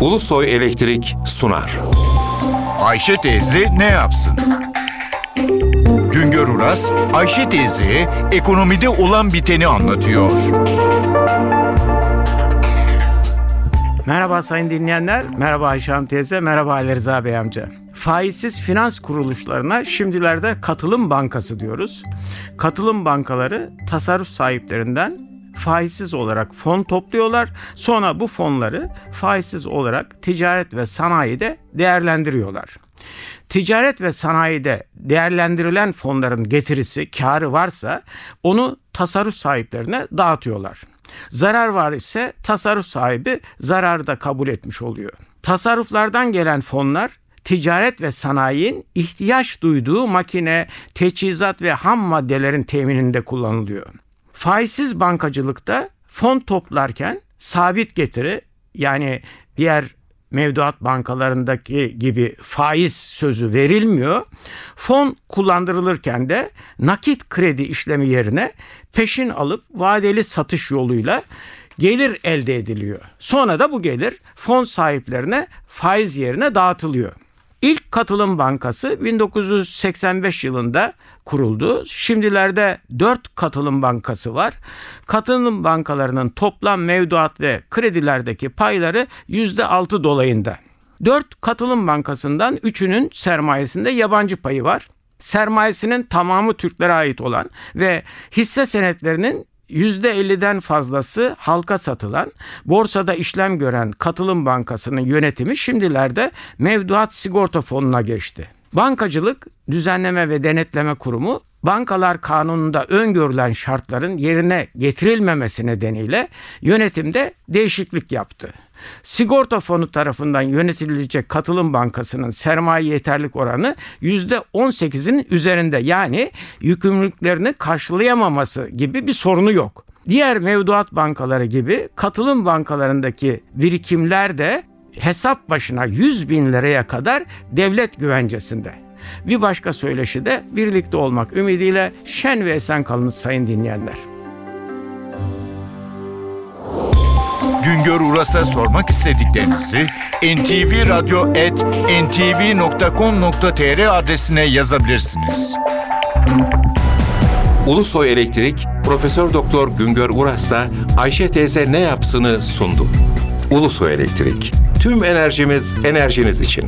Ulusoy Elektrik sunar. Ayşe teyze ne yapsın? Güngör Uras, Ayşe teyze ekonomide olan biteni anlatıyor. Merhaba sayın dinleyenler, merhaba Ayşe Hanım teyze, merhaba Ali Rıza Bey amca. Faizsiz finans kuruluşlarına şimdilerde katılım bankası diyoruz. Katılım bankaları tasarruf sahiplerinden faizsiz olarak fon topluyorlar. Sonra bu fonları faizsiz olarak ticaret ve sanayide değerlendiriyorlar. Ticaret ve sanayide değerlendirilen fonların getirisi, karı varsa onu tasarruf sahiplerine dağıtıyorlar. Zarar var ise tasarruf sahibi zararı da kabul etmiş oluyor. Tasarruflardan gelen fonlar ticaret ve sanayinin ihtiyaç duyduğu makine, teçhizat ve ham maddelerin temininde kullanılıyor. Faizsiz bankacılıkta fon toplarken sabit getiri yani diğer mevduat bankalarındaki gibi faiz sözü verilmiyor. Fon kullandırılırken de nakit kredi işlemi yerine peşin alıp vadeli satış yoluyla gelir elde ediliyor. Sonra da bu gelir fon sahiplerine faiz yerine dağıtılıyor. İlk katılım bankası 1985 yılında kuruldu. Şimdilerde 4 katılım bankası var. Katılım bankalarının toplam mevduat ve kredilerdeki payları %6 dolayında. 4 katılım bankasından 3'ünün sermayesinde yabancı payı var. Sermayesinin tamamı Türklere ait olan ve hisse senetlerinin %50'den fazlası halka satılan, borsada işlem gören Katılım Bankası'nın yönetimi şimdilerde Mevduat Sigorta Fonu'na geçti. Bankacılık Düzenleme ve Denetleme Kurumu Bankalar Kanunu'nda öngörülen şartların yerine getirilmemesi nedeniyle yönetimde değişiklik yaptı. Sigorta fonu tarafından yönetilecek katılım bankasının sermaye yeterlik oranı %18'in üzerinde yani yükümlülüklerini karşılayamaması gibi bir sorunu yok. Diğer mevduat bankaları gibi katılım bankalarındaki birikimler de hesap başına 100 bin liraya kadar devlet güvencesinde. Bir başka söyleşi de birlikte olmak ümidiyle şen ve esen kalınız sayın dinleyenler. Güngör Uras'a sormak istediklerinizi ntvradio.ntv.com.tr adresine yazabilirsiniz. Ulusoy Elektrik Profesör Doktor Güngör Uras'la Ayşe teyze ne yapsını sundu. Ulusoy Elektrik. Tüm enerjimiz enerjiniz için.